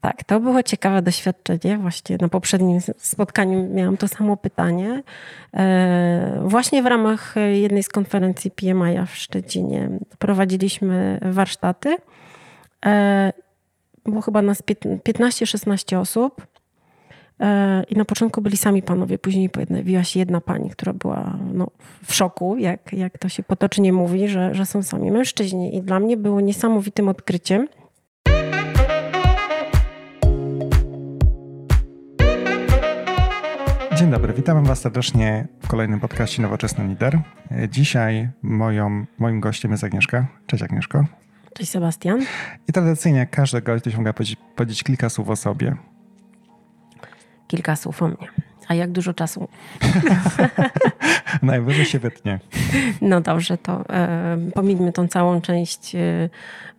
Tak, to było ciekawe doświadczenie. Właśnie na poprzednim spotkaniu miałam to samo pytanie. E, właśnie w ramach jednej z konferencji PMI w Szczecinie prowadziliśmy warsztaty. E, było chyba nas 15-16 osób. E, I na początku byli sami panowie, później pojawiła się jedna pani, która była no, w szoku, jak, jak to się potocznie mówi, że, że są sami mężczyźni. I dla mnie było niesamowitym odkryciem. Dzień dobry, witam Was serdecznie w kolejnym podcaście Nowoczesny Lider. Dzisiaj moją, moim gościem jest Agnieszka. Cześć Agnieszko. Cześć Sebastian. I tradycyjnie jak każdy gość, to się mogę powiedzieć, powiedzieć kilka słów o sobie kilka słów o mnie. A jak dużo czasu? Najwyżej się wytnie. No dobrze, to e, pomińmy tą całą część, e,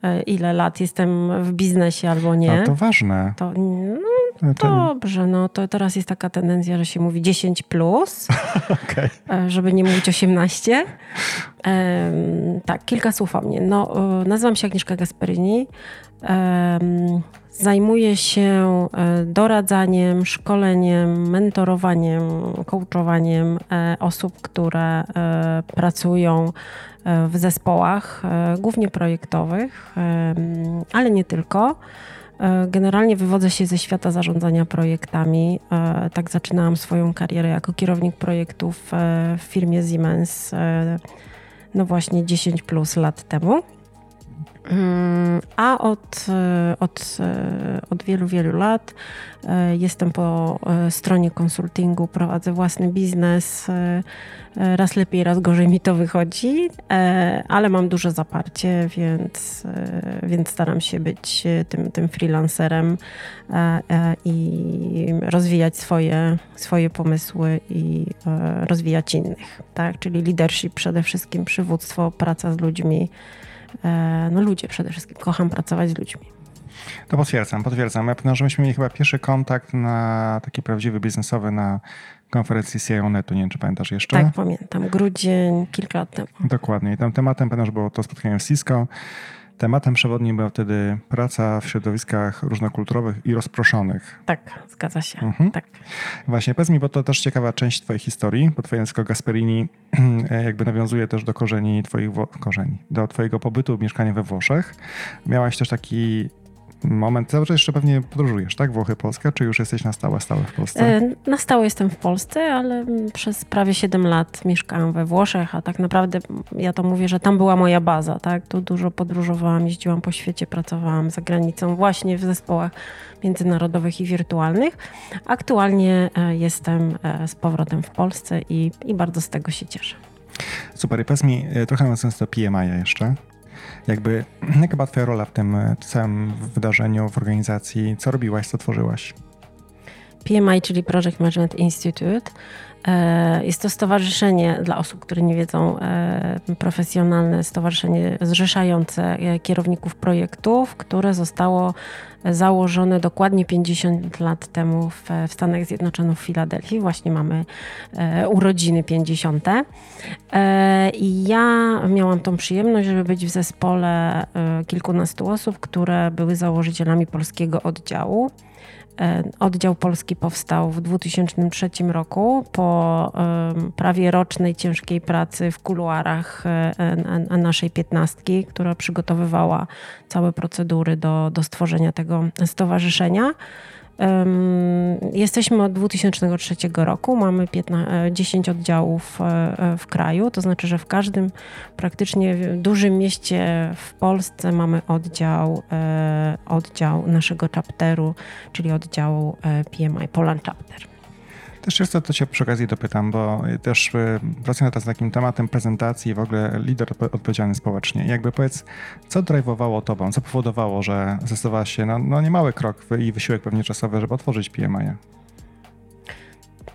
e, ile lat jestem w biznesie albo nie. No to ważne. To, no, dobrze, no to teraz jest taka tendencja, że się mówi 10 plus, okay. E, żeby nie mówić 18. E, tak, kilka słów o mnie. No, e, nazywam się Agnieszka Gasperini. Zajmuję się e, doradzaniem, szkoleniem, mentorowaniem, coachowaniem e, osób, które e, pracują w zespołach, głównie projektowych, ale nie tylko. Generalnie wywodzę się ze świata zarządzania projektami. Tak zaczynałam swoją karierę jako kierownik projektów w firmie Siemens, no właśnie 10 plus lat temu. A od, e, od, e, od wielu, wielu lat e, jestem po stronie konsultingu, prowadzę własny biznes. Raz lepiej, raz gorzej mi to wychodzi, ale mam duże zaparcie, więc, więc staram się być tym, tym freelancerem i rozwijać swoje, swoje pomysły i rozwijać innych. Tak? Czyli leadership przede wszystkim, przywództwo, praca z ludźmi. E, no ludzie przede wszystkim. Kocham pracować z ludźmi. To potwierdzam, potwierdzam. Ja pamiętam, że myśmy mieli chyba pierwszy kontakt na taki prawdziwy biznesowy na konferencji CIO Netu. Nie wiem, czy pamiętasz jeszcze? Tak, pamiętam. Grudzień, kilka lat temu. Dokładnie. I tam tematem, pamiętam, że było to spotkanie w Cisco. Tematem przewodnim była wtedy praca w środowiskach różnokulturowych i rozproszonych. Tak, zgadza się. Mhm. Tak. Właśnie, powiedz mi, bo to też ciekawa część twojej historii, bo twoje nazwisko Gasperini jakby nawiązuje też do korzeni twoich, korzeni, do twojego pobytu, mieszkania we Włoszech. Miałaś też taki moment. Cały czas jeszcze pewnie podróżujesz, tak? Włochy, Polska, czy już jesteś na stałe, stałe w Polsce? E, na stałe jestem w Polsce, ale przez prawie 7 lat mieszkałam we Włoszech, a tak naprawdę ja to mówię, że tam była moja baza, tak? Tu dużo podróżowałam, jeździłam po świecie, pracowałam za granicą właśnie w zespołach międzynarodowych i wirtualnych. Aktualnie e, jestem e, z powrotem w Polsce i, i bardzo z tego się cieszę. Super, i powiedz mi trochę mówiąc do PMI jeszcze. Jakby, jaka była twoja rola w tym całym wydarzeniu, w organizacji? Co robiłaś, co tworzyłaś? PMI, czyli Project Management Institute, e, jest to stowarzyszenie dla osób, które nie wiedzą, e, profesjonalne stowarzyszenie zrzeszające e, kierowników projektów, które zostało założone dokładnie 50 lat temu w Stanach Zjednoczonych, w Filadelfii. Właśnie mamy urodziny 50. I ja miałam tą przyjemność, żeby być w zespole kilkunastu osób, które były założycielami polskiego oddziału. E, oddział Polski powstał w 2003 roku po prawie rocznej ciężkiej pracy w kuluarach e, naszej piętnastki, która przygotowywała całe procedury do, do stworzenia tego stowarzyszenia. Jesteśmy od 2003 roku, mamy 15, 10 e, oddziałów e, e, w kraju, to znaczy, że w każdym praktycznie dużym mieście w Polsce mamy oddział, oddział naszego chapteru, czyli oddziału PMI, Poland Chapter. Też często to cię przy okazji dopytam, bo też e, pracuję teraz takim tematem prezentacji w ogóle lider odpowiedzialny społecznie. Jakby powiedz, co drive'owało tobą, co powodowało, że zdecydowałaś się na no niemały krok i wysiłek pewnie czasowy, żeby otworzyć PMI?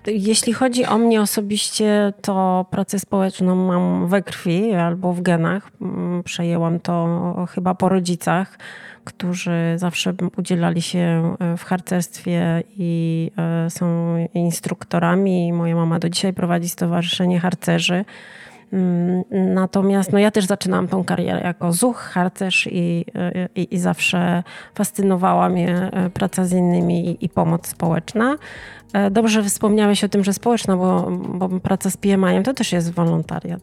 Jeśli chodzi o mnie osobiście, to pracę społeczną mam we krwi albo w genach. Mm, przejęłam to chyba po rodzicach którzy zawsze udzielali się e, w harcerstwie i e, są instruktorami. Moja mama do dzisiaj prowadzi Stowarzyszenie Harcerzy. Mm, natomiast no, ja też zaczynałam tą karierę jako zuch, harcerz i, i, i zawsze fascynowała mnie praca z innymi i, i pomoc społeczna. E, dobrze wspomniałeś o tym, że społeczna, bo, bo praca z PMI to też jest wolontariat.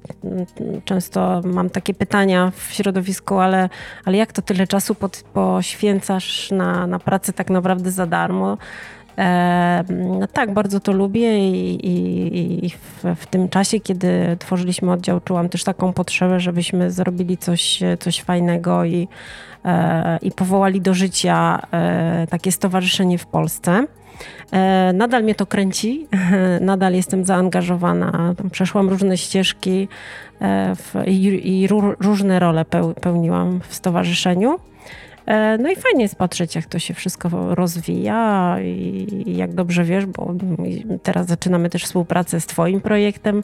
Często mam takie pytania w środowisku, ale, ale jak to tyle czasu pod, poświęcasz na, na pracę tak naprawdę za darmo? E, no tak, bardzo to lubię i, i, i w, w, tym czasie, kiedy tworzyliśmy oddział, czułam też taką potrzebę, żebyśmy zrobili coś, coś fajnego i, e, i powołali do życia e, takie stowarzyszenie w Polsce. E, nadal mnie to kręci, nadal jestem zaangażowana. Przeszłam różne ścieżki e, w, i, i różne role pełniłam w stowarzyszeniu. E, no i fajnie jest patrzeć, jak to się wszystko rozwija i jak dobrze wiesz, bo teraz zaczynamy też współpracę z Twoim projektem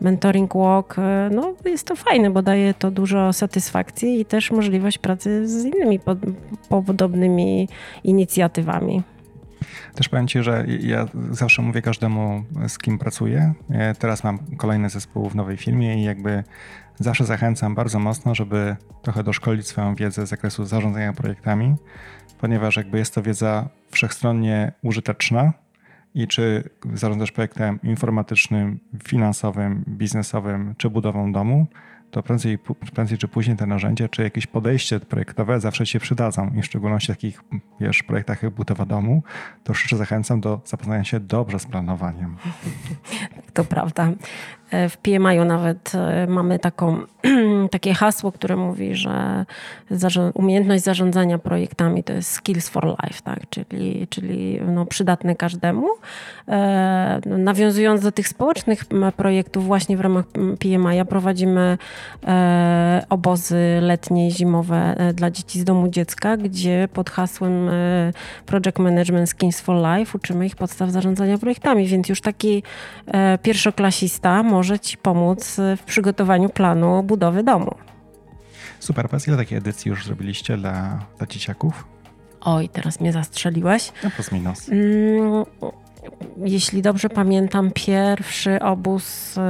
Mentoring Walk. No jest to fajne, bo daje to dużo satysfakcji i też możliwość pracy z innymi podobnymi inicjatywami. Też powiem Ci, że ja zawsze mówię każdemu, z kim pracuję. Teraz mam kolejny zespół w nowej firmie i jakby zawsze zachęcam bardzo mocno, żeby trochę doszkolić swoją wiedzę z zakresu zarządzania projektami, ponieważ jakby jest to wiedza wszechstronnie użyteczna i czy zarządzasz projektem informatycznym, finansowym, biznesowym czy budową domu, to prędzej, prędzej czy później te narzędzia, czy jakieś podejście projektowe zawsze się przydadzą. I w szczególności w takich, wiesz, projektach jak budowa domu, to szczerze zachęcam do zapoznania się dobrze z planowaniem. To prawda. E, w PMI nawet e, mamy taką, takie hasło, które mówi, że umiejętność zarządzania projektami to jest skills for life, tak? czyli, czyli no przydatne każdemu. E, nawiązując do tych społecznych projektów, właśnie w ramach PMI prowadzimy obozy letnie i zimowe dla dzieci z domu dziecka, gdzie pod hasłem Project Management Skills for Life uczymy ich podstaw zarządzania projektami, więc już taki pierwszoklasista może może Ci pomóc w przygotowaniu planu budowy domu. Super, powiedz, ile takiej edycji już zrobiliście dla, dla dzieciaków? Oj, teraz mnie zastrzeliłeś. No plus minus. Mm, jeśli dobrze pamiętam, pierwszy obóz y,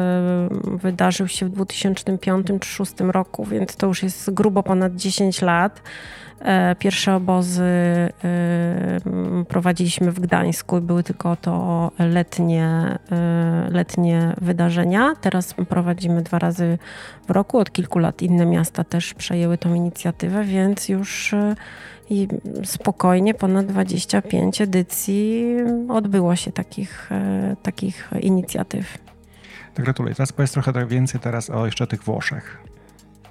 wydarzył się w 2005 czy 2006 roku, więc to już jest grubo ponad 10 lat. E, pierwsze obozy y, prowadziliśmy w Gdańsku były tylko to letnie, y, letnie wydarzenia. Teraz prowadzimy dwa razy w roku. Od kilku lat inne miasta też przejęły tą inicjatywę, więc już i spokojnie ponad 25 edycji odbyło się takich, e, takich inicjatyw. To gratuluję. Teraz powiedz trochę tak więcej teraz o jeszcze tych Włoszech.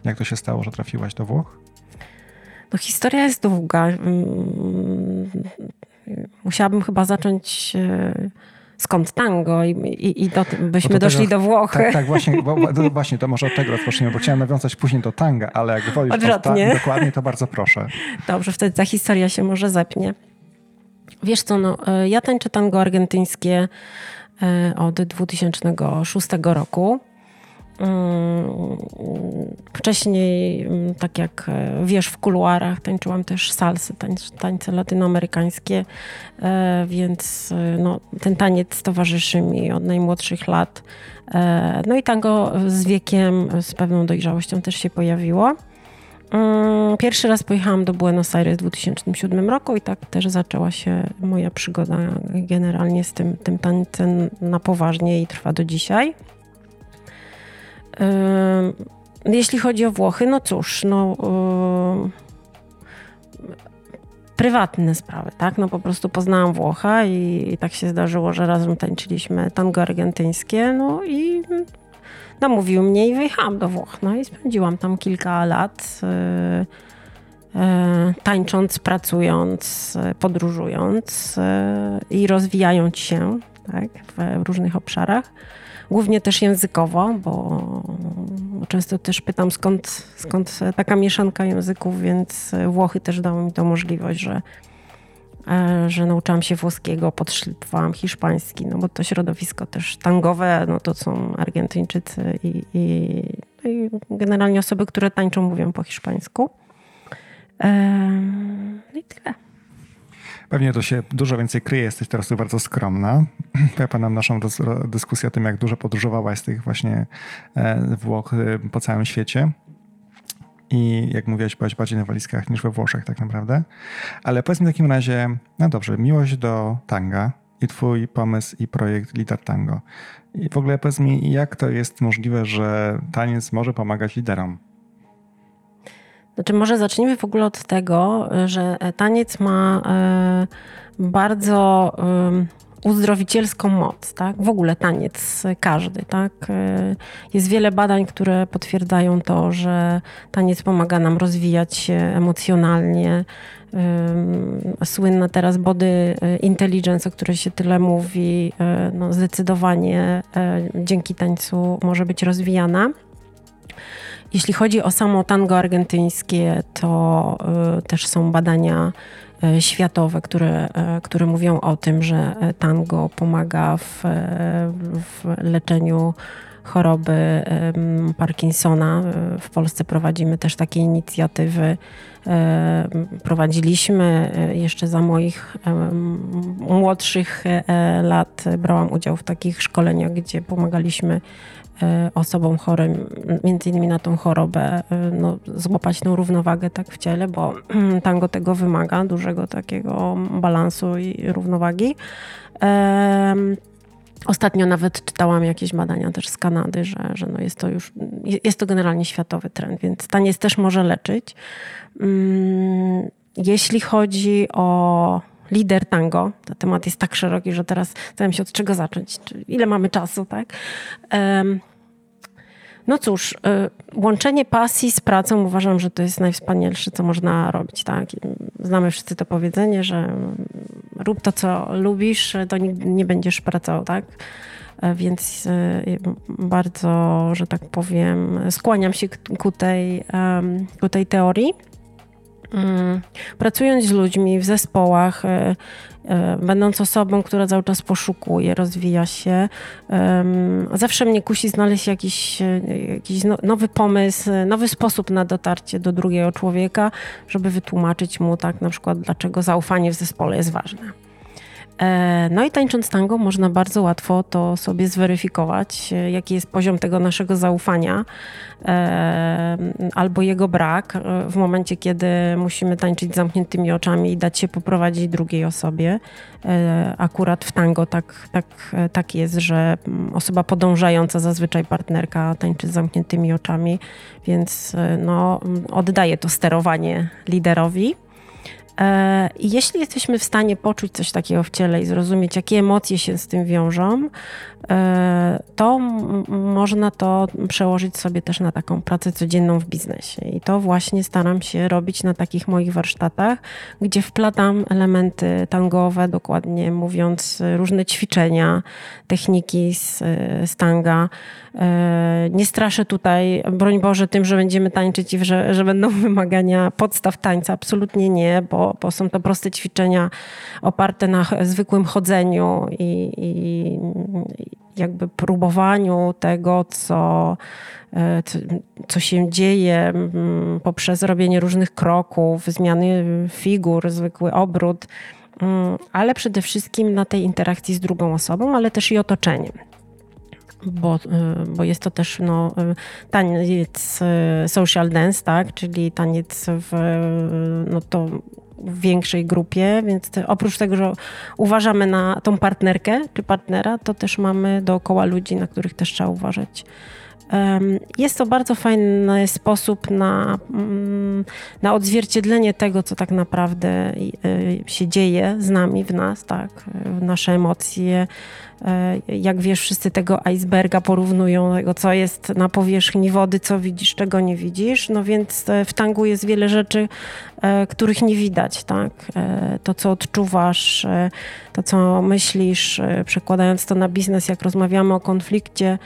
Jak to się stało, że trafiłaś do Włoch? No historia jest długa. Mm, musiałabym chyba zacząć e, skąd tango i, i, i do, byśmy doszli tego, do Włoch. Tak, tak właśnie, bo, bo, właśnie, to może od tego rozpoczniemy, bo chciałem nawiązać później do tanga, ale jak wolisz Odwrotnie. dokładnie, to bardzo proszę. Dobrze, wtedy ta historia się może zepnie. Wiesz co, no, e, ja tańczę tango argentyńskie e, od 2006 roku. Mm, wcześniej, mm, tak jak e, wiesz, w kuluarach tańczyłam też salsy, tańce, tańce latynoamerykańskie, e, więc e, no, ten taniec towarzyszy mi od najmłodszych lat. No i tango z wiekiem, z pewną dojrzałością też się pojawiło. Mm, pierwszy raz pojechałam do Buenos Aires w 2007 roku i tak też zaczęła się moja przygoda generalnie z tym, tym tańcem na poważnie i trwa do dzisiaj. Jeśli chodzi o Włochy, no cóż, no prywatne sprawy, tak? No po prostu poznałam Włocha i, i, tak się zdarzyło, że razem tańczyliśmy tango argentyńskie, no i namówił mnie i wyjechałam do Włoch. No i spędziłam tam kilka lat yy, yy, tańcząc, pracując, podróżując yy, i rozwijając się tak, w różnych obszarach głównie też językowo, bo często też pytam skąd, skąd taka mieszanka języków, więc Włochy też dały mi tą możliwość, że, e, że nauczyłam się włoskiego, podszlipowałam hiszpański, no bo to środowisko też tangowe, no to są Argentyńczycy i, i, no i generalnie osoby, które tańczą, mówią po hiszpańsku. No i tyle. Pewnie to się dużo więcej kryje, jesteś teraz tu bardzo skromna. Ja nam naszą dyskusję o tym, jak dużo podróżowałaś z tych właśnie e, Włoch e, po całym świecie. I jak mówiłaś, byłaś bardziej na walizkach niż we Włoszech tak naprawdę. Ale powiedz mi w takim razie, no dobrze, miłość do tanga i twój pomysł i projekt Lider Tango. I w ogóle powiedz mi, jak to jest możliwe, że taniec może pomagać liderom? Znaczy, może zacznijmy w ogóle od tego, że taniec ma e, bardzo uzdrowicielską moc, tak? W ogóle taniec każdy, tak? E, jest wiele badań, które potwierdzają to, że taniec pomaga nam rozwijać się emocjonalnie. Słynna teraz body intelligence, o której się tyle mówi, e, no zdecydowanie dzięki tańcu może być rozwijana. Jeśli chodzi o samo tango argentyńskie, to y, też są badania y, światowe, które, y, które mówią o tym, że tango pomaga w, w leczeniu choroby Parkinsona. W Polsce prowadzimy też takie inicjatywy. Prowadziliśmy jeszcze za moich młodszych lat. Brałam udział w takich szkoleniach, gdzie pomagaliśmy osobom chorym, między innymi na tą chorobę, e, no, złapać tą równowagę tak w ciele, bo tango tego wymaga, dużego takiego balansu i równowagi. Ostatnio nawet czytałam jakieś badania też z Kanady, że, że no jest to już, jest to generalnie światowy trend, więc taniec też może leczyć. Mm, jeśli chodzi o lider tango, to temat jest tak szeroki, że teraz zastanawiam się od czego zacząć, ile mamy czasu, tak? No cóż, y, łączenie pasji z pracą uważam, że to jest najwspanialsze, co można robić. Tak? Znamy wszyscy to powiedzenie, że rób to, co lubisz, to nie będziesz pracował. Tak? E, więc y, bardzo, że tak powiem, skłaniam się ku tej, ku tej teorii. Mm, pracując z ludźmi w zespołach, e, e, będąc osobą, która cały czas poszukuje, rozwija się, zawsze mnie kusi znaleźć jakiś, e, jakiś no, nowy pomysł, nowy sposób na dotarcie do drugiego człowieka, żeby wytłumaczyć mu tak na przykład, dlaczego zaufanie w zespole jest ważne. E, no i tańcząc tango można bardzo łatwo to sobie zweryfikować, e, jaki jest poziom tego naszego zaufania e, albo jego brak w momencie, kiedy musimy tańczyć z zamkniętymi oczami i dać się poprowadzić drugiej osobie. Akurat w tango tak, tak, tak jest, że osoba podążająca, zazwyczaj partnerka, tańczy z zamkniętymi oczami, więc no, oddaje to sterowanie liderowi. E, jeśli jesteśmy w stanie poczuć coś takiego w ciele i zrozumieć, jakie emocje się z tym wiążą, e, to można to przełożyć sobie też na taką pracę codzienną w biznesie. I to właśnie staram się robić na takich moich warsztatach, gdzie wplatam elementy tangowe, dokładnie mówiąc, różne ćwiczenia, techniki z, z tanga. E, nie straszę tutaj, broń Boże, tym, że będziemy tańczyć i że, że będą wymagania podstaw tańca. Absolutnie nie, bo, bo są to proste ćwiczenia oparte na zwykłym chodzeniu i, i jakby próbowaniu tego, co, e, co, co się dzieje poprzez robienie różnych kroków, zmiany figur, zwykły obrót ale przede wszystkim na tej interakcji z drugą osobą, ale też i otoczeniem bo, y, bo jest to też no, y, taniec social dance, tak? czyli taniec w no to w większej grupie, więc oprócz tego, że uważamy na tą partnerkę czy partnera, to też mamy dookoła ludzi, na których też trzeba uważać. Jest to bardzo fajny sposób na, mm, na odzwierciedlenie tego, co tak naprawdę się dzieje z nami, w nas, tak? Nasze emocje, jak wiesz, wszyscy tego iceberga porównują, tego co jest na powierzchni wody, co widzisz, czego nie widzisz. No więc e, w tangu jest wiele rzeczy, e, których nie widać, tak? To, co odczuwasz, to, co myślisz, przekładając to na biznes, jak rozmawiamy o konflikcie,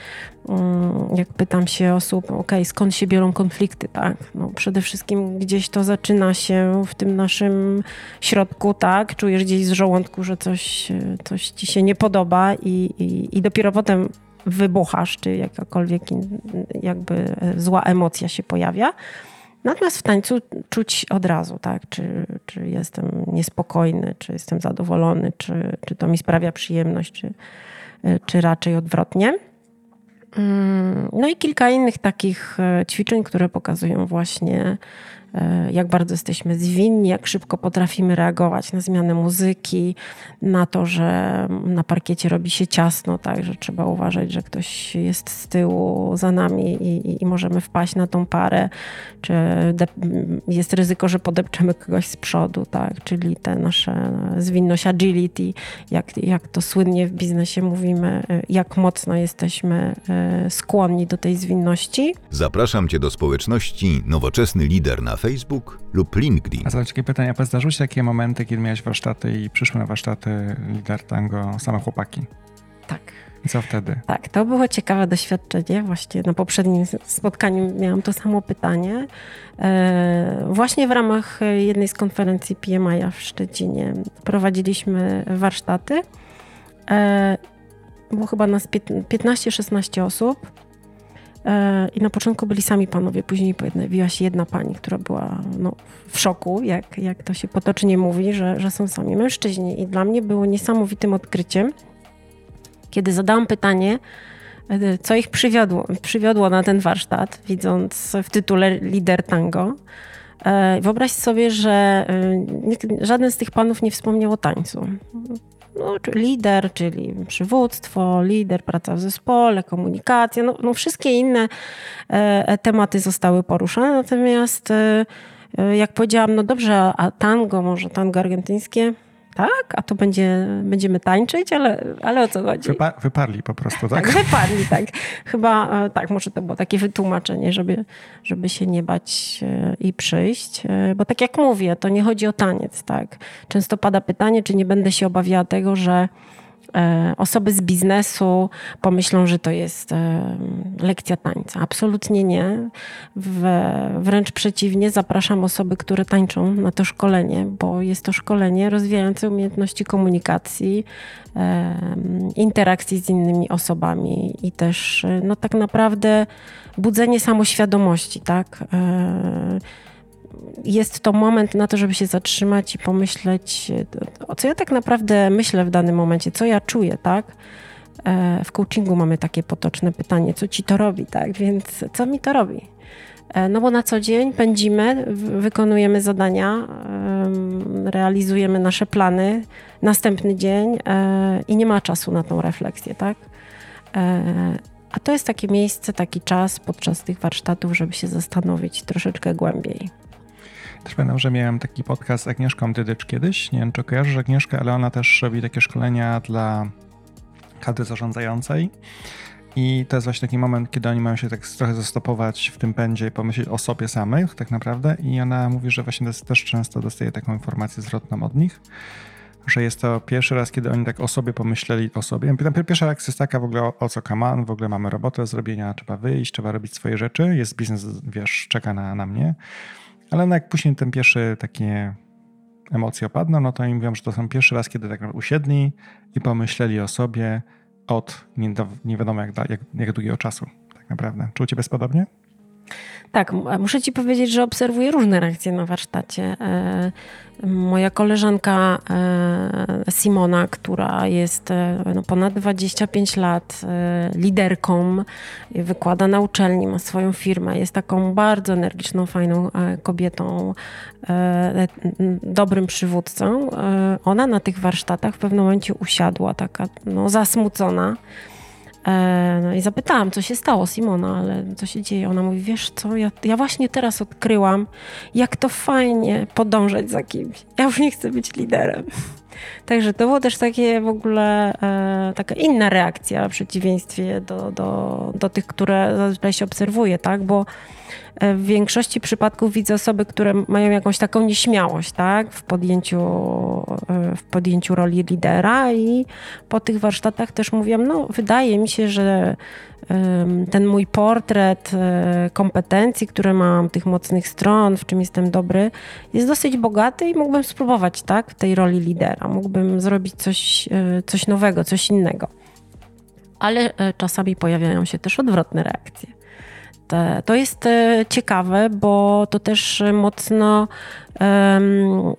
mm, jak pytam się osób, ok, skąd się biorą konflikty, tak? No, przede wszystkim gdzieś to zaczyna się w tym naszym środku, tak? Czujesz gdzieś z żołądku, że coś, coś ci się nie podoba i, i, dopiero potem wybuchasz, czy jakakolwiek jakby zła emocja się pojawia. Natomiast w tańcu czuć od razu, tak? Czy, czy jestem niespokojny, czy jestem zadowolony, czy, czy to mi sprawia przyjemność, czy, czy raczej odwrotnie. Mm, no i kilka innych takich e, ćwiczeń, które pokazują właśnie E, jak bardzo jesteśmy zwinni, jak szybko potrafimy reagować na zmianę muzyki, na to, że na parkiecie robi się ciasno, tak, że trzeba uważać, że ktoś jest z tyłu za nami i, i możemy wpaść na tą parę, czy jest ryzyko, że podepczemy kogoś z przodu, tak, czyli te nasze zwinność agility, jak, jak to słynnie w biznesie mówimy, e, jak mocno jesteśmy e, skłonni do tej zwinności. Zapraszam Cię do społeczności Nowoczesny Lider na Facebook lub LinkedIn. A zadać takie pytania, zdarzyły się takie momenty, kiedy miałeś warsztaty i przyszły na warsztaty lider tango same chłopaki? Tak. I co wtedy? Tak, to było ciekawe doświadczenie. Właśnie na poprzednim spotkaniu miałam to samo pytanie. E, właśnie w ramach jednej z konferencji PMI w Szczecinie prowadziliśmy warsztaty. E, było chyba nas 15-16 osób. E, I na początku byli sami panowie, później pojawiła się jedna pani, która była no, w szoku, jak, jak to się potocznie mówi, że, że są sami mężczyźni. I dla mnie było niesamowitym odkryciem, kiedy zadałam pytanie, e, co ich przywiodło, przywiodło na ten warsztat, widząc w tytule Lider Tango. E, wyobraź sobie, że żaden z tych panów nie wspomniał o tańcu no, lider, czyli przywództwo, lider, praca w zespole, komunikacja, no, no wszystkie inne e, e, tematy zostały poruszone, natomiast e, jak powiedziałam, no dobrze, a tango, może tango argentyńskie, tak, a to będzie, będziemy tańczyć, ale, ale o co chodzi? Wypa wyparli po prostu, tak? Tak, wyparli, tak. Chyba e, tak, może to było takie wytłumaczenie, żeby, żeby się nie bać e, i przyjść. E, bo tak jak mówię, to nie chodzi o taniec, tak. Często pada pytanie, czy nie będę się obawiała tego, że osoby z biznesu pomyślą, że to jest e, lekcja tańca. Absolutnie nie. Wręcz przeciwnie, zapraszam osoby, które tańczą na to szkolenie, bo jest to szkolenie rozwijające umiejętności komunikacji, e, interakcji z innymi osobami i też no tak naprawdę budzenie samoświadomości, tak? Jest to moment na to, żeby się zatrzymać i pomyśleć, o co ja tak naprawdę myślę w danym momencie, co ja czuję, tak? E, w coachingu mamy takie potoczne pytanie, co ci to robi, tak? Więc co mi to robi? E, no bo na co dzień pędzimy, wykonujemy zadania, realizujemy nasze plany, następny dzień e, i nie ma czasu na tą refleksję, tak? A to jest takie miejsce, taki czas podczas tych warsztatów, żeby się zastanowić troszeczkę głębiej. Też pamiętam, że miałem taki podcast z Agnieszką Dydycz kiedyś. Nie wiem, czy kojarzysz Agnieszkę, ale ona też robi takie szkolenia dla kadry zarządzającej. I to jest właśnie taki moment, kiedy oni mają się tak trochę zastopować w tym pędzie i pomyśleć o sobie samych tak naprawdę. I ona mówi, że właśnie też często dostaje taką informację zwrotną od nich, że jest to pierwszy raz, kiedy oni tak o sobie pomyśleli o sobie. Pierwsza reakcja jest taka w ogóle o, co kaman, w ogóle mamy robotę do zrobienia, trzeba wyjść, trzeba robić swoje rzeczy, jest biznes, wiesz, czeka na, na mnie. Ale no jak później ten pierwszy takie emocje opadną, no to im mówią, że to są pierwszy raz, kiedy tak usiedli i pomyśleli o sobie od nie, nie wiadomo jak, jak, jak długiego czasu tak naprawdę. Czy u Ciebie jest podobnie? Tak, muszę Ci powiedzieć, że obserwuję różne reakcje na warsztacie. E, moja koleżanka e, Simona, która jest e, no, ponad 25 lat liderką, wykłada na uczelni, ma swoją firmę, jest taką bardzo energiczną, fajną kobietą, dobrym przywódcą. Ona na tych warsztatach w pewnym momencie usiadła, taka no, zasmucona no i zapytałam, co się stało, Simona, ale co się dzieje? Ona mówi, wiesz co, ja, ja właśnie teraz odkryłam, jak to fajnie podążać za kimś. Ja już nie chcę być liderem. Także to było też takie w ogóle e, taka inna reakcja w przeciwieństwie do, do, do tych, które zazwyczaj się obserwuje, tak? Bo E, w większości przypadków widzę osoby, które mają jakąś taką nieśmiałość tak? w, podjęciu, e, w podjęciu roli lidera i po tych warsztatach też mówią, no wydaje mi się, że ten mój portret e, kompetencji, które mam, tych mocnych stron, w czym jestem dobry, jest dosyć bogaty i mógłbym spróbować tak, w tej roli lidera. Mógłbym zrobić coś, coś nowego, coś innego. Ale czasami pojawiają się też odwrotne reakcje e, to jest ciekawe, bo to też mocno,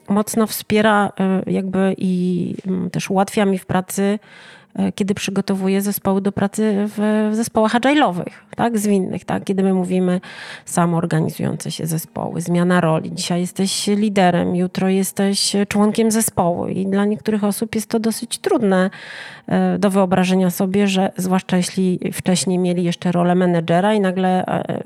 mocno wspiera jakby i mm, też ułatwia mi w pracy E, kiedy przygotowuję zespoły do pracy w, w zespołach agile'owych, tak, zwinnych, tak, kiedy my mówimy samoorganizujące się zespoły, zmiana roli. Dzisiaj jesteś liderem, jutro jesteś członkiem zespołu i dla niektórych osób jest to dosyć trudne e, do wyobrażenia sobie, że zwłaszcza jeśli wcześniej mieli jeszcze rolę menedżera i nagle e,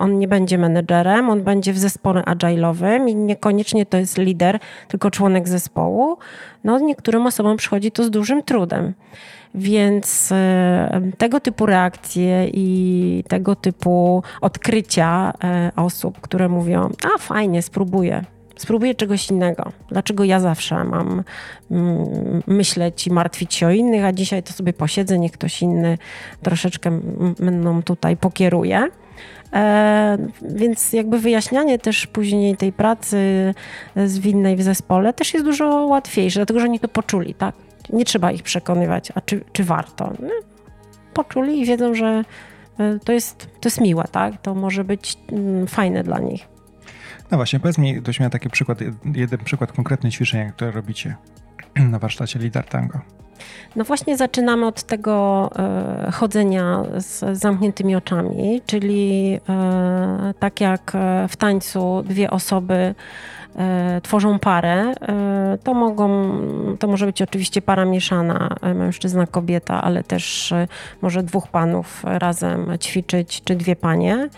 on nie będzie menedżerem, on będzie w zespole agile'owym i niekoniecznie to jest lider, tylko członek zespołu, no niektórym osobom przychodzi to z dużym trudem. Więc e, tego typu reakcje i tego typu odkrycia e, osób, które mówią, a fajnie, spróbuję, spróbuję czegoś innego. Dlaczego ja zawsze mam mm, myśleć i martwić się o innych, a dzisiaj to sobie posiedzę, niech ktoś inny troszeczkę mną tutaj pokieruje. E, więc jakby wyjaśnianie też później tej pracy zwinnej w zespole też jest dużo łatwiejsze, dlatego że oni to poczuli, tak? Nie trzeba ich przekonywać, a czy, czy warto. No, poczuli i wiedzą, że e, to jest, to jest miłe, tak? To może być mm, fajne dla nich. No właśnie, powiedz mi, ktoś miał taki przykład, jeden przykład konkretny ćwiczenia, które robicie na warsztacie Lider Tango. No właśnie zaczynamy od tego e, chodzenia z zamkniętymi oczami, czyli e, tak jak w tańcu dwie osoby e, tworzą parę, to mogą, to może być oczywiście para mieszana, mężczyzna, kobieta, ale też może dwóch panów razem ćwiczyć, czy dwie panie.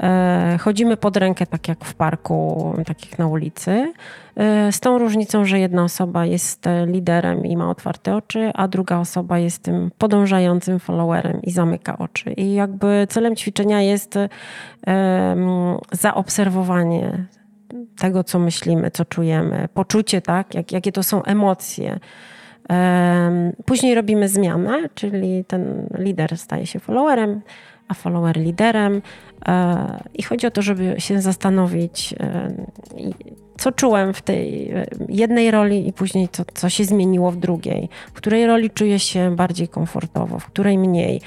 E, chodzimy pod rękę, tak jak w parku, tak jak na ulicy. E, z tą różnicą, że jedna osoba jest liderem i ma otwarte oczy, a druga osoba jest tym podążającym followerem i zamyka oczy. I jakby celem ćwiczenia jest zaobserwowanie tego, co myślimy, co czujemy, poczucie, tak, jak, jakie to są emocje. Później robimy zmianę, czyli ten lider staje się followerem, a follower liderem. E, I chodzi o to, żeby się zastanowić, e, co czułem w tej e, jednej roli i później co, co się zmieniło w drugiej. W której roli czuję się bardziej komfortowo, w której mniej.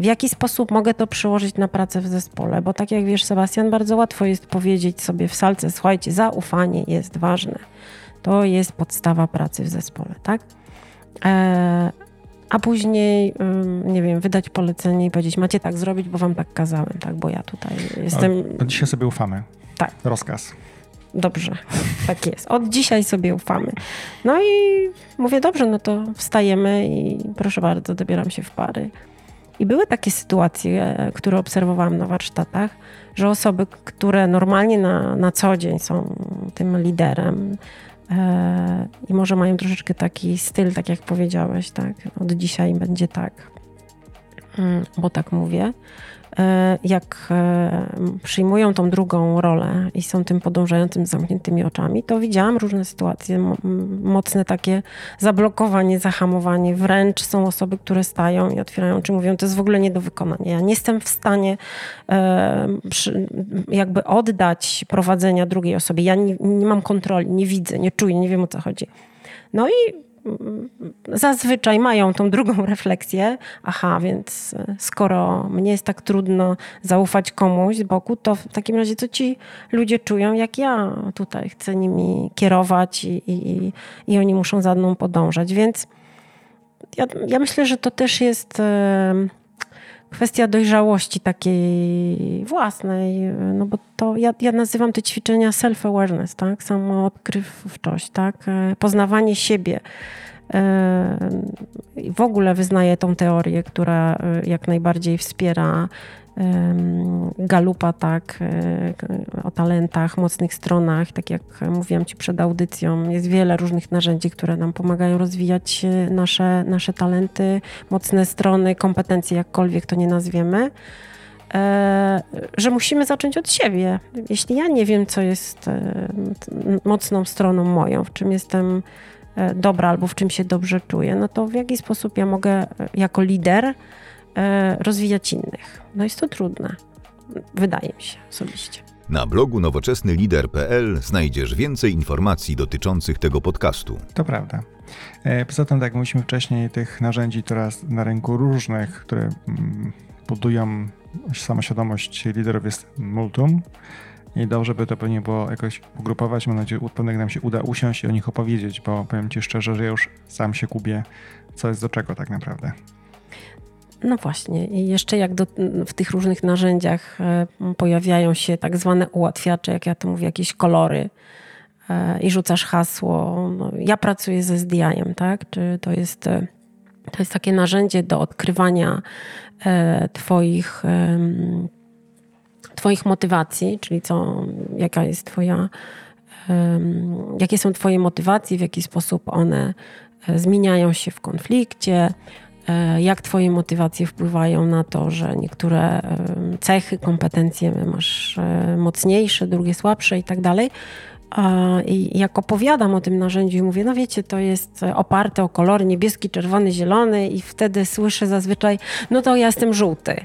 W jaki sposób mogę to przełożyć na pracę w zespole? Bo tak jak wiesz, Sebastian, bardzo łatwo jest powiedzieć sobie w salce, słuchajcie, zaufanie jest ważne. To jest podstawa pracy w zespole, tak? A później, nie wiem, wydać polecenie i powiedzieć, macie tak zrobić, bo wam tak kazałem, tak, bo ja tutaj jestem... Od dzisiaj sobie ufamy. Tak. Rozkaz. Dobrze, tak jest. Od dzisiaj sobie ufamy. No i mówię, dobrze, no to wstajemy i proszę bardzo, dobieram się w pary. I były takie sytuacje, które obserwowałam na warsztatach, że osoby, które normalnie na, na co dzień są tym liderem, i może mają troszeczkę taki styl, tak jak powiedziałeś, tak? Od dzisiaj będzie tak, mm, bo tak mówię. E, jak e, przyjmują tą drugą rolę i są tym podążającym z zamkniętymi oczami, to widziałam różne sytuacje, mocne takie zablokowanie, zahamowanie. Wręcz są osoby, które stają i otwierają czy mówią, to jest w ogóle nie do wykonania. Ja nie jestem w stanie e, jakby oddać prowadzenia drugiej osobie. Ja nie, nie mam kontroli, nie widzę, nie czuję, nie wiem o co chodzi. No i zazwyczaj mają tą drugą refleksję. Aha, więc e, skoro mnie jest tak trudno zaufać komuś z boku, to w takim razie co ci ludzie czują, jak ja tutaj chcę nimi kierować i, i, i oni muszą za mną podążać. Więc ja, ja myślę, że to też jest kwestia dojrzałości takiej własnej, no bo to ja, ja nazywam te ćwiczenia self-awareness, tak? Samoodkrywczość, tak? E, poznawanie siebie. E, w ogóle wyznaję tą teorię, która e, jak najbardziej wspiera Galupa, tak, o talentach, mocnych stronach. Tak jak mówiłam Ci przed audycją, jest wiele różnych narzędzi, które nam pomagają rozwijać nasze, nasze talenty, mocne strony, kompetencje, jakkolwiek to nie nazwiemy. E, że musimy zacząć od siebie. Jeśli ja nie wiem, co jest mocną stroną moją, w czym jestem e, dobra albo w czym się dobrze czuję, no to w jaki sposób ja mogę jako lider E, rozwijać innych. No jest to trudne, wydaje mi się osobiście. Na blogu nowoczesnylider.pl znajdziesz więcej informacji dotyczących tego podcastu. To prawda. E, poza tym, tak jak mówiliśmy wcześniej, tych narzędzi teraz na rynku różnych, które mm, budują samoświadomość liderów jest multum i dobrze by to pewnie było jakoś ugrupować. Mam nadzieję, że nam się uda usiąść i o nich opowiedzieć, bo powiem Ci szczerze, że ja już sam się kubię, co jest do czego tak naprawdę. No właśnie, i jeszcze jak do, w tych różnych narzędziach e, pojawiają się tak zwane ułatwiacze, jak ja to mówię, jakieś kolory e, i rzucasz hasło. No, ja pracuję ze SDI-em, tak? Czy to jest, e, to jest takie narzędzie do odkrywania Twoich, twoich motywacji, czyli co, jaka jest Twoja, jakie są Twoje motywacje, w jaki sposób one zmieniają się w konflikcie jak Twoje motywacje wpływają na to, że niektóre e, cechy, kompetencje masz e, mocniejsze, drugie słabsze i tak dalej. I jak opowiadam o tym narzędziu, mówię, no wiecie, to jest oparte o kolory niebieski, czerwony, zielony, i wtedy słyszę zazwyczaj, no to ja jestem żółty.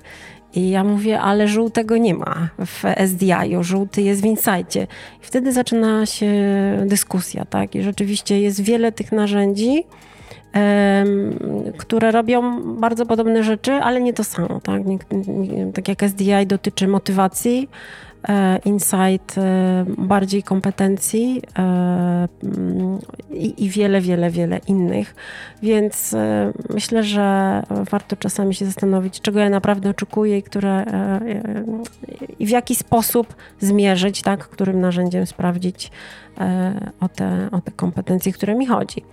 I ja mówię, ale żółtego nie ma w SDI-u, żółty jest w Insightie. I wtedy zaczyna się dyskusja, tak? I rzeczywiście jest wiele tych narzędzi, które robią bardzo podobne rzeczy, ale nie to samo. Tak, tak jak SDI dotyczy motywacji, insight e, bardziej kompetencji e, i, wiele, wiele, wiele innych. Więc myślę, że warto czasami się zastanowić, czego ja naprawdę oczekuję i, które, i w jaki sposób zmierzyć, tak, którym narzędziem sprawdzić o te, o te kompetencje, które mi chodzi.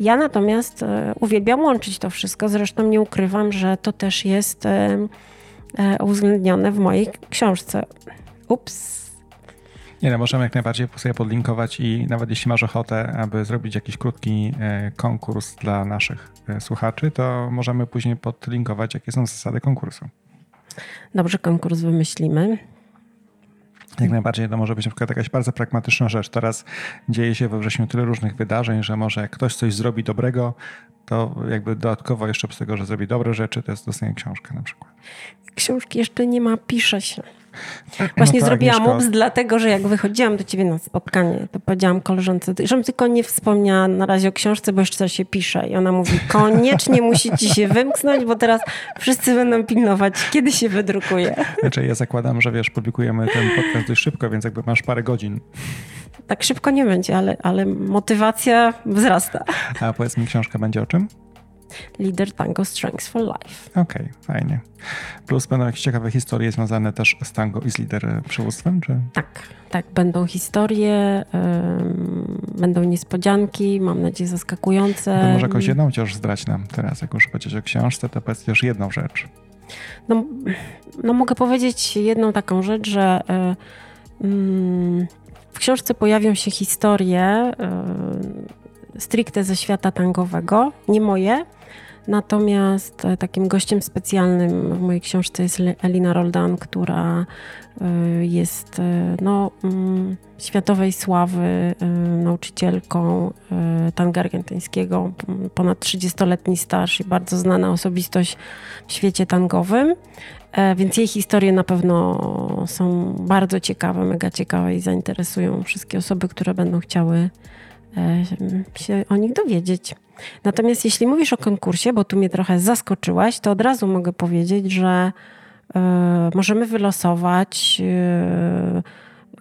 Ja natomiast e, uwielbiam łączyć to wszystko, zresztą nie ukrywam, że to też jest e, e, uwzględnione w mojej książce. Ups. Nie, no możemy jak najbardziej sobie podlinkować i nawet jeśli masz ochotę, aby zrobić jakiś krótki konkurs dla naszych słuchaczy, to możemy później podlinkować, jakie są zasady konkursu. Dobrze, konkurs wymyślimy. Jak najbardziej to może być na przykład jakaś bardzo pragmatyczna rzecz. Teraz dzieje się we wrześniu tyle różnych wydarzeń, że może jak ktoś coś zrobi dobrego, to jakby dodatkowo jeszcze z tego, że zrobi dobre rzeczy, to jest dostanie książkę na przykład. Książki jeszcze nie ma, pisze się. Właśnie no zrobiłam Agnieszko. ups, dlatego że jak wychodziłam do ciebie na spotkanie, to powiedziałam koleżance, żebym tylko nie wspomniała na razie o książce, bo jeszcze się pisze. I ona mówi, koniecznie musi ci się wymknąć, bo teraz wszyscy będą pilnować, kiedy się wydrukuje. Znaczy ja zakładam, że wiesz, publikujemy ten podcast dość szybko, więc jakby masz parę godzin. Tak szybko nie będzie, ale, ale motywacja wzrasta. A powiedz mi, książka będzie o czym? Leader Tango Strengths for Life. Okej, okay, fajnie. Plus będą jakieś ciekawe historie związane też z tango i z lider przywództwem, czy? Tak, tak. Będą historie, będą niespodzianki, mam nadzieję zaskakujące. To może jakąś jedną chociaż zdrać nam teraz, jak już powiedzieć o książce, to powiedz już jedną rzecz. No, no mogę powiedzieć jedną taką rzecz, że y, y, w książce pojawią się historie y, stricte ze świata tangowego, nie moje, Natomiast e, takim gościem specjalnym w mojej książce jest Elina Roldan, która e, jest e, no, mm, światowej sławy nauczycielką tango argentyńskiego, ponad 30-letni staż i bardzo znana osobistość w świecie tangowym. Więc jej historie na pewno są bardzo ciekawe, mega ciekawe i zainteresują wszystkie osoby, które będą chciały się o nich dowiedzieć. Natomiast jeśli mówisz o konkursie, bo tu mnie trochę zaskoczyłaś, to od razu mogę powiedzieć, że y, możemy wylosować y,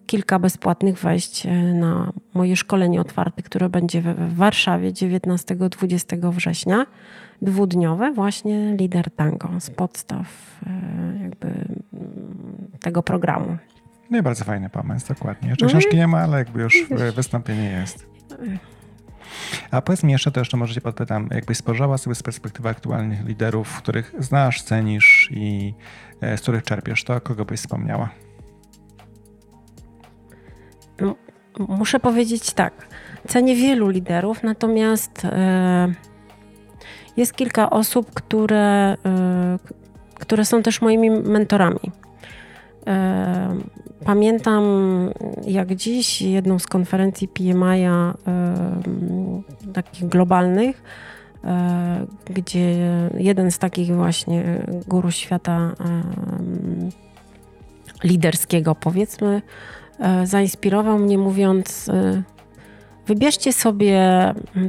kilka bezpłatnych wejść na moje szkolenie otwarte, które będzie w Warszawie 19-20 września. Dwudniowe, właśnie lider tango z podstaw jakby mm, tego programu. No i bardzo fajny pomysł, dokładnie. Jeszcze no książki nie ma, ale jakby już wystąpienie jest. A powiedz mi jeszcze, to jeszcze może cię podpytam, jakbyś spojrzała sobie z perspektywy aktualnych liderów, których znasz, cenisz i e, z których czerpiesz, to kogo byś wspomniała? No, muszę powiedzieć tak. Cenię wielu liderów, natomiast e, jest kilka osób, które, e, które są też moimi mentorami. Pamiętam jak dziś jedną z konferencji PMI takich globalnych, e, gdzie jeden z takich właśnie guru świata liderskiego, powiedzmy, e, zainspirował mnie mówiąc: e, Wybierzcie sobie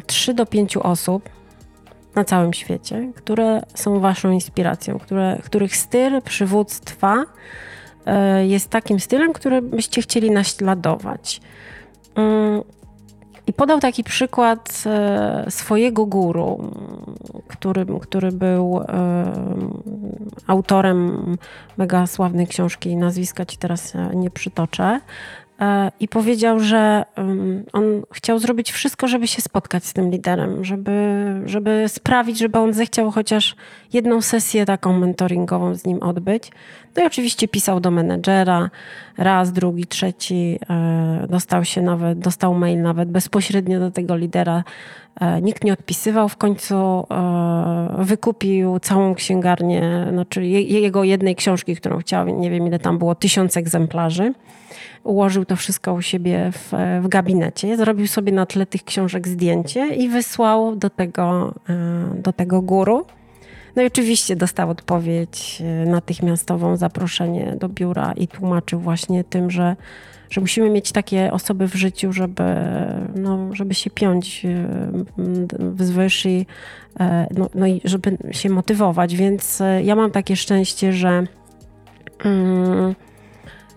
3 do 5 osób, na całym świecie, które są waszą inspiracją, które, których styl przywództwa e, jest takim stylem, który byście chcieli naśladować. Mm, I podał taki przykład e, swojego guru, który, który był e, autorem mega sławnej książki, nazwiska ci teraz nie przytoczę, E, i powiedział, że on chciał zrobić wszystko, żeby się spotkać z tym liderem, żeby, żeby sprawić, żeby on zechciał chociaż jedną sesję taką mentoringową z nim odbyć. No i oczywiście pisał do menedżera raz, drugi, trzeci, e, dostał się nawet, dostał mail nawet bezpośrednio do tego lidera. E, nikt nie odpisywał, w końcu wykupił całą księgarnię, znaczy jego jednej książki, którą chciał, nie wiem ile tam było, tysiąc egzemplarzy ułożył to wszystko u siebie w, w gabinecie, zrobił sobie na tle tych książek zdjęcie i wysłał do tego, e, do tego guru. No i oczywiście dostał odpowiedź e, natychmiastową, zaproszenie do biura i tłumaczył właśnie tym, że, że musimy mieć takie osoby w życiu, żeby, no, żeby się piąć e, wzwyż i, no, no i żeby się motywować. Więc ja mam takie szczęście, że mm,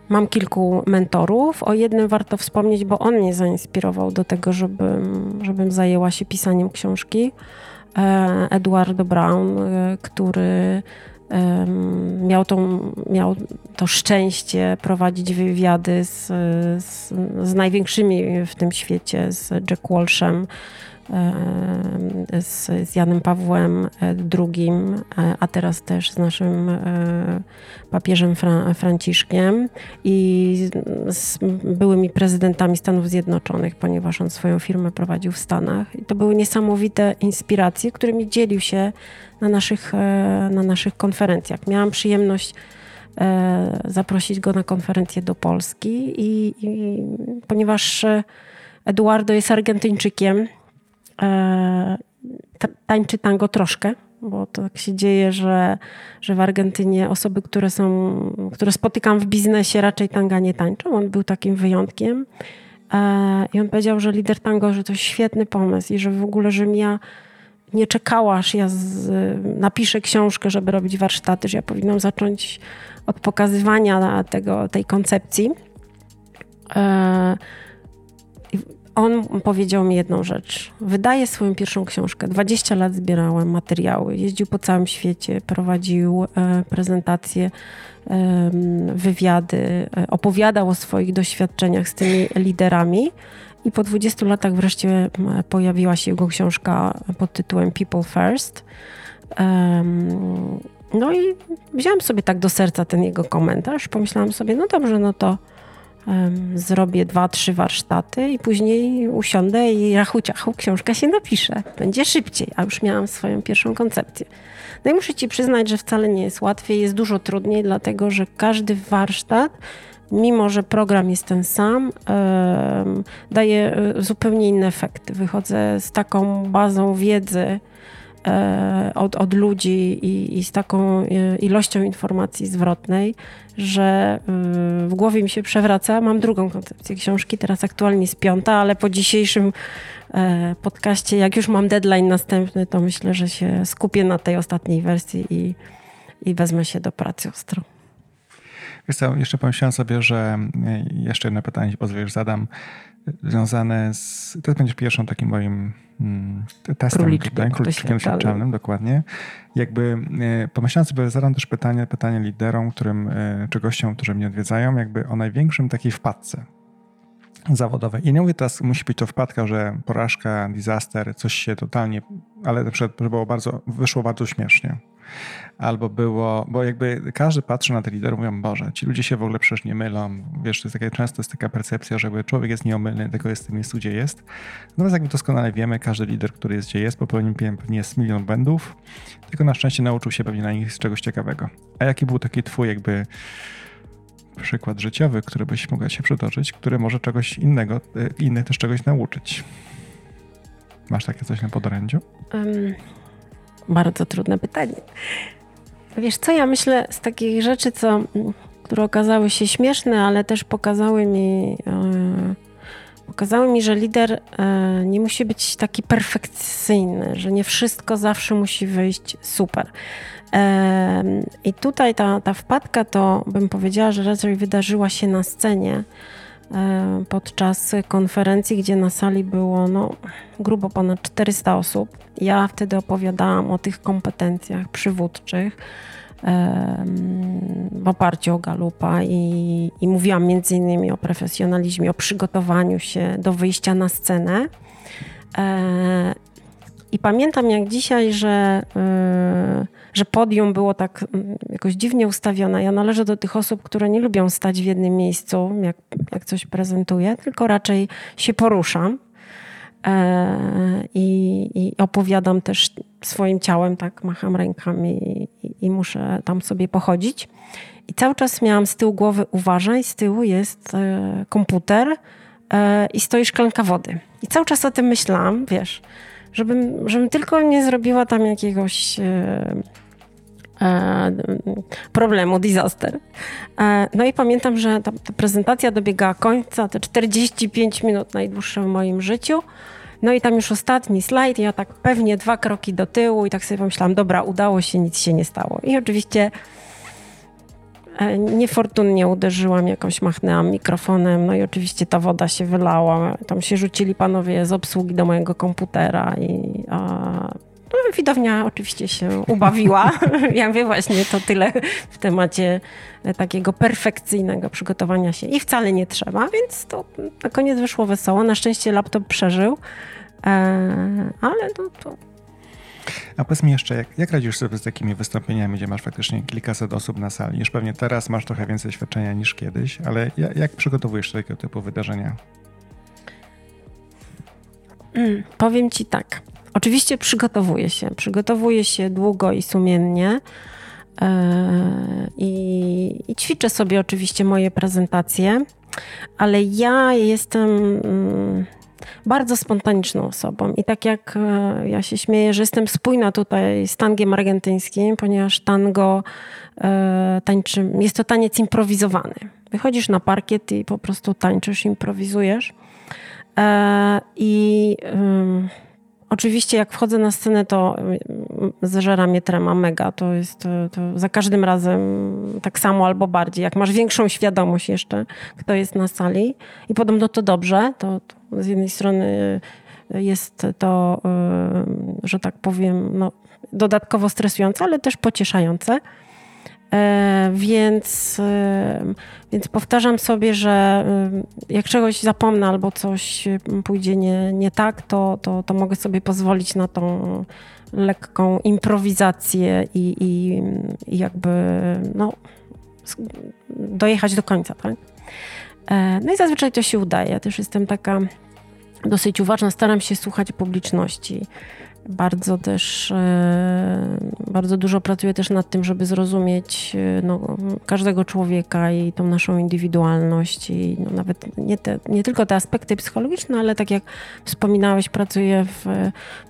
Mam kilku mentorów. O jednym warto wspomnieć, bo on mnie zainspirował do tego, żebym, żebym zajęła się pisaniem książki. E, Eduardo Brown, e, który miał, tą, miał to szczęście prowadzić wywiady z, z, z największymi w tym świecie, z Jack Walshem, z, z Janem Pawłem II, e, a teraz też z naszym e, papieżem Fra Franciszkiem i z byłymi prezydentami Stanów Zjednoczonych, ponieważ on swoją firmę prowadził w Stanach. I to były niesamowite inspiracje, którymi dzielił się na naszych, na naszych konferencjach. Miałam przyjemność zaprosić go na konferencję do Polski i, i ponieważ Eduardo jest Argentyńczykiem, E, tańczy tango troszkę, bo to tak się dzieje, że, że w Argentynie osoby, które są, które spotykam w biznesie, raczej tanga nie tańczą. On był takim wyjątkiem. E, I on powiedział, że lider tango, że to świetny pomysł i że w ogóle, żebym ja nie czekała, aż ja z, napiszę książkę, żeby robić warsztaty, że ja powinnam zacząć od pokazywania tego, tej koncepcji. E, on powiedział mi jedną rzecz. Wydaje swoją pierwszą książkę. 20 lat zbierałem materiały, jeździł po całym świecie, prowadził e, prezentacje, e, wywiady, e, opowiadał o swoich doświadczeniach z tymi liderami. I po 20 latach wreszcie pojawiła się jego książka pod tytułem People First. No i wziąłem sobie tak do serca ten jego komentarz. Pomyślałam sobie, no dobrze, no to zrobię dwa, trzy warsztaty i później usiądę i rachu ciachu książka się napisze. Będzie szybciej, a już miałam swoją pierwszą koncepcję. No i muszę ci przyznać, że wcale nie jest łatwiej, jest dużo trudniej, dlatego że każdy warsztat mimo że program jest ten sam, daje e, zupełnie inne efekty. Wychodzę z taką bazą wiedzy, od, od ludzi i, i, z taką e, ilością informacji zwrotnej, że e, w głowie mi się przewraca. Mam drugą koncepcję książki, teraz aktualnie jest piąta, ale po dzisiejszym podcaście, jak już mam deadline następny, to myślę, że się skupię na tej ostatniej wersji i, i wezmę się do pracy ostro. Wiesz co, jeszcze pomyślałem sobie, że jeszcze jedno pytanie, jeśli pozwolisz, zadam związane z. To będzie pierwszym takim moim mm, testem króliczkiem, tutaj, króliczkiem doświadczalnym, dokładnie. Jakby e, pomyślałem sobie, zadam też pytanie, pytanie liderom, którym, e, czy gościom, którzy mnie odwiedzają, jakby o największym takiej wpadce zawodowej. I nie mówię teraz, musi być to wpadka, że porażka, disaster, coś się totalnie, ale na przykład, było bardzo, wyszło bardzo śmiesznie albo było, bo jakby każdy patrzy na te liderów, mówią, Boże, ci ludzie się w ogóle przecież nie mylą. Wiesz, to jest takie, często jest taka percepcja, że człowiek jest nieomylny, tylko jest w tym miejscu, gdzie jest. Natomiast jakby doskonale wiemy, każdy lider, który jest gdzie jest, popełnił pewnie jest milion błędów, tylko na szczęście nauczył się pewnie na nich czegoś ciekawego. A jaki był taki twój jakby przykład życiowy, który byś mogła się przytoczyć, który może czegoś innego, e, innych też czegoś nauczyć? Masz takie coś na podorędziu? Um, bardzo trudne pytanie. Wiesz co, ja myślę z takich rzeczy, co, które okazały się śmieszne, ale też pokazały mi, Pokazały mi, że lider e, nie musi być taki perfekcyjny, że nie wszystko zawsze musi wyjść super. E, I tutaj ta, ta wpadka to bym powiedziała, że raczej wydarzyła się na scenie e, podczas konferencji, gdzie na sali było no, grubo ponad 400 osób. Ja wtedy opowiadałam o tych kompetencjach przywódczych w oparciu o Galupa i, i mówiłam między innymi o profesjonalizmie, o przygotowaniu się do wyjścia na scenę. I pamiętam jak dzisiaj, że, e, że podium było tak mm, jakoś dziwnie ustawione. Ja należę do tych osób, które nie lubią stać w jednym miejscu, jak, jak coś prezentuję, tylko raczej się poruszam. E, I, I, opowiadam też swoim ciałem, tak, macham rękami i, i, muszę tam sobie pochodzić. I cały czas miałam z tyłu głowy, uważaj, z tyłu jest e, komputer e, i stoi szklanka wody. I cały czas o tym myślałam, wiesz, żebym, żebym tylko nie zrobiła tam jakiegoś problemu, disaster. No i pamiętam, że ta, ta prezentacja dobiegała końca, te 45 minut najdłuższe w moim życiu. No i tam już ostatni slajd, ja tak pewnie dwa kroki do tyłu i tak sobie pomyślałam, dobra, udało się, nic się nie stało. I oczywiście e, niefortunnie uderzyłam, jakoś machnęłam mikrofonem, no i oczywiście ta woda się wylała. Tam się rzucili panowie z obsługi do mojego komputera i a, no, widownia oczywiście się ubawiła. ja mówię właśnie to tyle w temacie takiego perfekcyjnego przygotowania się i wcale nie trzeba, więc to na koniec wyszło wesoło. Na szczęście laptop przeżył, e, ale no to a powiedz mi jeszcze, jak, jak radzisz sobie z takimi wystąpieniami, gdzie masz faktycznie kilkaset osób na sali? Już pewnie teraz masz trochę więcej doświadczenia niż kiedyś, ale jak, jak przygotowujesz takiego typu wydarzenia? Mm, powiem ci tak. Oczywiście przygotowuję się. Przygotowuję się długo i sumiennie. E, I, I, ćwiczę sobie oczywiście moje prezentacje, ale ja jestem mm, bardzo spontaniczną osobą. I tak jak e, ja się śmieję, że jestem spójna tutaj z tangiem argentyńskim, ponieważ tango e, tańczy, jest to taniec improwizowany. Wychodzisz na parkiet i po prostu tańczysz, improwizujesz. I Oczywiście jak wchodzę na scenę, to zżera mnie trema mega. To jest to, to za każdym razem tak samo albo bardziej. Jak masz większą świadomość jeszcze, kto jest na sali i podobno to dobrze, to, to z jednej strony jest to, y, że tak powiem, no, dodatkowo stresujące, ale też pocieszające. E, więc, e, więc powtarzam sobie, że e, jak czegoś zapomnę albo coś pójdzie nie, nie tak, to, to, to mogę sobie pozwolić na tą lekką improwizację i, i, i jakby no, dojechać do końca. Tak? No i zazwyczaj to się udaje. Ja też jestem taka dosyć uważna, staram się słuchać publiczności. Bardzo też, e, bardzo dużo pracuję też nad tym, żeby zrozumieć e, no, każdego człowieka i tą naszą indywidualność i no, nawet nie, te, nie tylko te aspekty psychologiczne, ale tak jak wspominałeś, pracuję w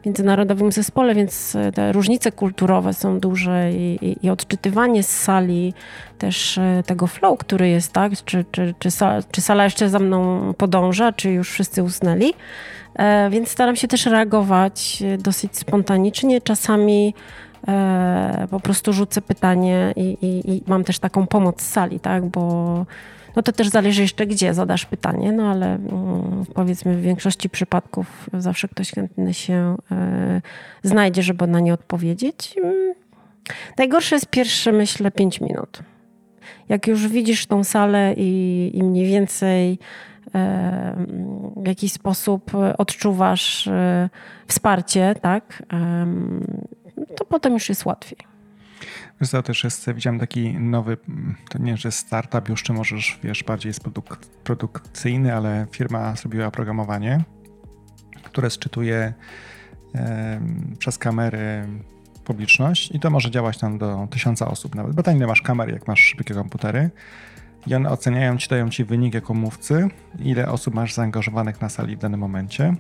międzynarodowym zespole, więc te różnice kulturowe są duże i, i, i odczytywanie z sali też e, tego flow, który jest, tak? Czy, czy, czy, sala, czy sala jeszcze za mną podąża, czy już wszyscy usnęli? E, więc staram się też reagować e, dosyć spontanicznie. Czasami e, po prostu rzucę pytanie i, i, i mam też taką pomoc z sali, tak? Bo no to też zależy jeszcze gdzie zadasz pytanie, no ale mm, powiedzmy w większości przypadków zawsze ktoś chętny się znajdzie, żeby na nie odpowiedzieć. Mm, najgorsze jest pierwsze, myślę, 5 minut. Jak już widzisz tą salę i, i mniej więcej w jakiś sposób odczuwasz e, wsparcie, tak, to potem już jest łatwiej. Wiesz też jest, widziałem taki nowy, to nie, że startup już, czy możesz, wiesz, bardziej jest produk produkcyjny, ale firma zrobiła oprogramowanie, które sczytuje e, przez kamery publiczność i to może działać tam do tysiąca osób nawet, bo tam nie masz kamer, jak masz szybkie komputery i one oceniają ci, dają ci wynik jako mówcy, ile osób masz zaangażowanych na sali w danym momencie.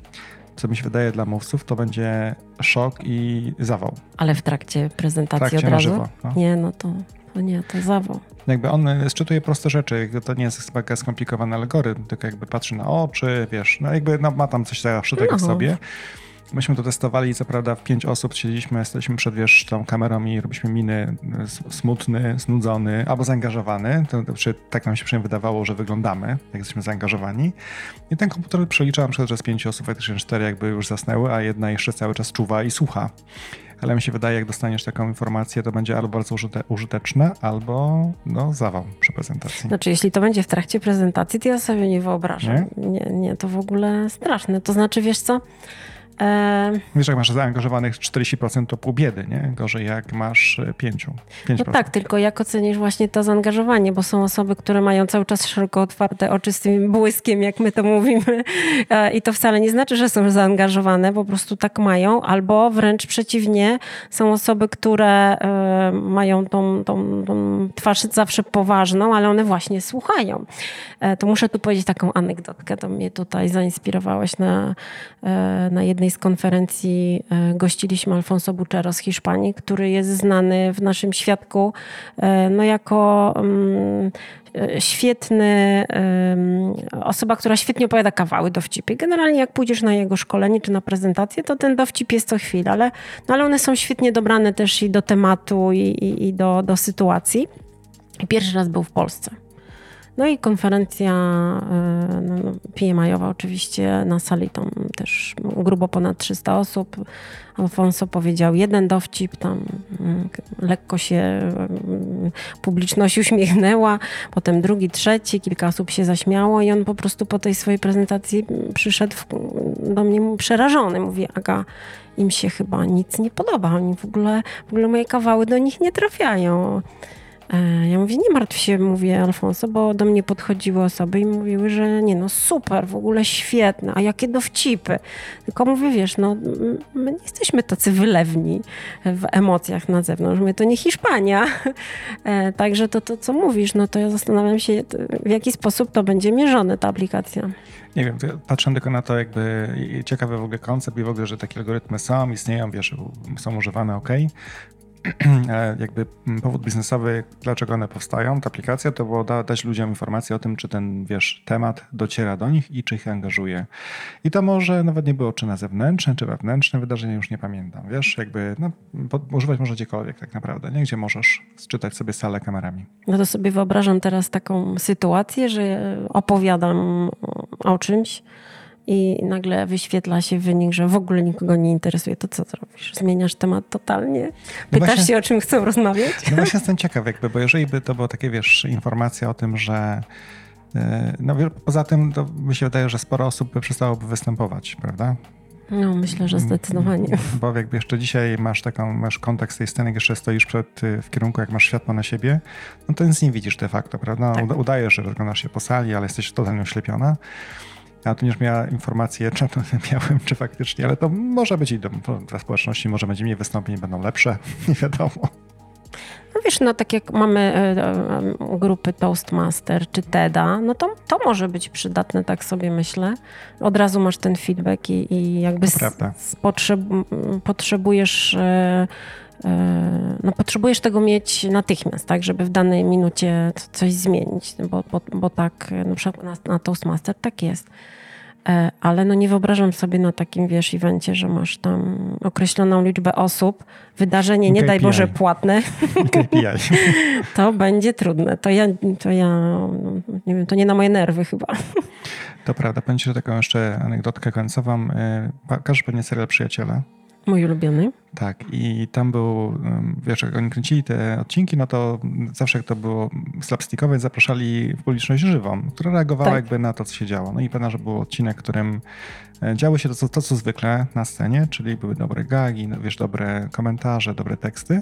Co mi się wydaje dla mówców, to będzie szok i zawał. Ale w trakcie prezentacji trakcie od razu? Żywo, no. Nie, no to to nie, to zawał. Jakby on szczytuje proste rzeczy, to nie jest chyba skomplikowany algorytm, tylko jakby patrzy na oczy, wiesz, no jakby no, ma tam coś zawsze no. w sobie. Myśmy to testowali, co prawda w pięć osób siedzieliśmy, jesteśmy przed wiesz, tą kamerą i robiliśmy miny smutny, znudzony albo zaangażowany. To, to, tak nam się przynajmniej wydawało, że wyglądamy, jak jesteśmy zaangażowani. I ten komputer przeliczał na przykład, że z pięciu osób faktycznie cztery jakby już zasnęły, a jedna jeszcze cały czas czuwa i słucha ale mi się wydaje, jak dostaniesz taką informację, to będzie albo bardzo użyteczne, albo no, zawał przy prezentacji. Znaczy, jeśli to będzie w trakcie prezentacji, to ja sobie nie wyobrażam. Nie, nie, nie to w ogóle straszne. To znaczy, wiesz co? E... Wiesz, jak masz zaangażowanych 40% to pół biedy, nie? Gorzej jak masz 5%. 5%. No tak, tylko jak ocenisz właśnie to zaangażowanie, bo są osoby, które mają cały czas szeroko otwarte oczy z tym błyskiem, jak my to mówimy. E, I to wcale nie znaczy, że są zaangażowane, po prostu tak mają, albo wręcz przeciwnie, są osoby, które e, mają tą, tą, tą twarz zawsze poważną, ale one właśnie słuchają. E, to muszę tu powiedzieć taką anegdotkę, to mnie tutaj zainspirowałeś na, na jednej jednej z konferencji e, gościliśmy Alfonso Buczero z Hiszpanii, który jest znany w naszym świadku e, no, jako mm, e, świetny, osoba, która świetnie opowiada kawały dowcipy. Generalnie jak pójdziesz na jego szkolenie czy na prezentację, to ten dowcip jest co chwilę, ale, no, ale one są świetnie dobrane też i do tematu i, i, i do, do sytuacji. Pierwszy raz był w Polsce. No i konferencja no, no PMI-owa oczywiście na sali tam też grubo ponad 300 osób. Alfonso powiedział jeden dowcip, tam mm, lekko się mm, publiczność uśmiechnęła, potem drugi, trzeci, kilka osób się zaśmiało i on po prostu po tej swojej prezentacji przyszedł do mnie przerażony. Mówi, Aga, im się chyba nic nie podoba, oni w ogóle, w ogóle moje kawały do nich nie trafiają. E, ja mówię, nie martw się, mówię Alfonso, bo do mnie podchodziły osoby i mówiły, że nie no super, w ogóle świetne, a jakie dowcipy. Tylko mówię, wiesz, no my nie jesteśmy tacy wylewni w emocjach na zewnątrz, my to nie Hiszpania. E, także to, to co mówisz, no to ja zastanawiam się, w jaki sposób to będzie mierzone, ta aplikacja. Nie wiem, patrzę tylko na to jakby ciekawy w ogóle koncept i w ogóle, że takie algorytmy są, istnieją, wiesz, są używane, ok. E, jakby powód biznesowy, dlaczego one powstają, ta aplikacja, to było da, dać ludziom informację o tym, czy ten, wiesz, temat dociera do nich i czy ich angażuje. I to może nawet nie było czy na zewnętrzne, czy wewnętrzne wydarzenie, już nie pamiętam. Wiesz, jakby no, używać może gdziekolwiek tak naprawdę, nie? Gdzie możesz czytać sobie salę kamerami. No to sobie wyobrażam teraz taką sytuację, że opowiadam o czymś, i nagle wyświetla się wynik, że w ogóle nikogo nie interesuje, to co zrobisz? Zmieniasz temat totalnie? No Pytasz no właśnie, się, o czym chcą rozmawiać? No właśnie jestem ciekaw jakby, bo jeżeli by to było takie, wiesz, informacja o tym, że e, no poza tym to mi się wydaje, że sporo osób by przestałoby występować, prawda? No, myślę, że zdecydowanie. Bo jakby jeszcze dzisiaj masz taką, masz kontekst tej sceny, jeszcze stoisz przed, y, w kierunku, jak masz światło na siebie, no to nic nie widzisz de facto, prawda? Tak. Udajesz, że rozglądasz się po sali, ale jesteś totalnie oślepiona. Już miała informację, czy miałem, czy faktycznie, ale to może być i do, dla społeczności, może będzie mniej wystąpień, będą lepsze, nie wiadomo. No wiesz, no tak jak mamy e, e, grupy Toastmaster czy TEDa, no to, to może być przydatne, tak sobie myślę. Od razu masz ten feedback i, i jakby potrzeb, potrzebujesz e, no, potrzebujesz tego mieć natychmiast, tak, żeby w danej minucie coś zmienić, bo, bo, bo tak na przykład na, na Toastmaster tak jest. E, ale no nie wyobrażam sobie na takim, wiesz, evencie, że masz tam określoną liczbę osób, wydarzenie, nie KPI. daj Boże, płatne. KPI. to będzie trudne. To ja, to ja, nie wiem, to nie na moje nerwy chyba. To prawda. Że taką jeszcze anegdotkę końcową. E, każdy pewnie serial Przyjaciele. Mój ulubiony. Tak, i tam był, wiesz, jak oni kręcili te odcinki, no to zawsze jak to było slapstickowe, zapraszali w publiczność żywą, która reagowała tak. jakby na to, co się działo. No i pewna, że był odcinek, którym e, działo się to, co, to, co zwykle na scenie, czyli były dobre gagi, no, wiesz, dobre komentarze, dobre teksty,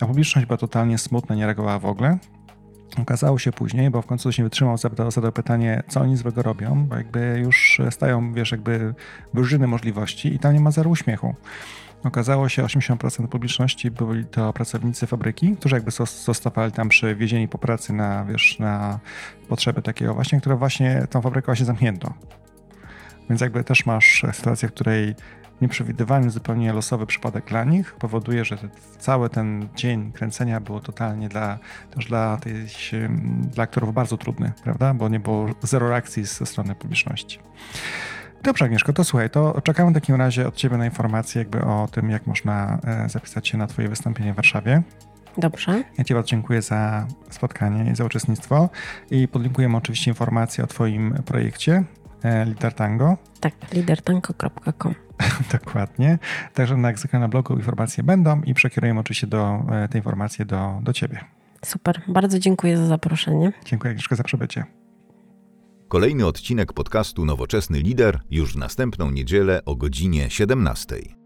a publiczność była totalnie smutna, nie reagowała w ogóle. Okazało się później, bo w końcu się wytrzymał, zadał, zadał pytanie, co oni złego robią, bo jakby już stają, wiesz, jakby wyżyny możliwości i tam nie ma zero uśmiechu. Okazało się, 80% publiczności byli to pracownicy fabryki, którzy jakby zostawali tam przywiezieni po pracy na, wiesz, na potrzeby takiego właśnie, które właśnie tą fabrykę właśnie zamknięto. Więc jakby też masz sytuację, w której nieprzewidywalny, zupełnie losowy przypadek dla nich powoduje, że cały ten dzień kręcenia było totalnie dla, też dla, tej, dla aktorów bardzo trudny, prawda? Bo nie było zero reakcji ze strony publiczności. Dobrze, Agnieszko, to słuchaj, to czekamy w takim razie od Ciebie na informacje jakby o tym, jak można e, zapisać się na Twoje wystąpienie w Warszawie. Dobrze. Ja Ci bardzo dziękuję za spotkanie i za uczestnictwo i podlinkujemy oczywiście informacje o Twoim projekcie e, Lider Tango. Tak, lidertango.com. Dokładnie. Także na, jak na blogu informacje będą i przekierujemy oczywiście do, e, te informacje do, do Ciebie. Super, bardzo dziękuję za zaproszenie. Dziękuję Agnieszko za przybycie. Kolejny odcinek podcastu Nowoczesny Lider już w następną niedzielę o godzinie 17.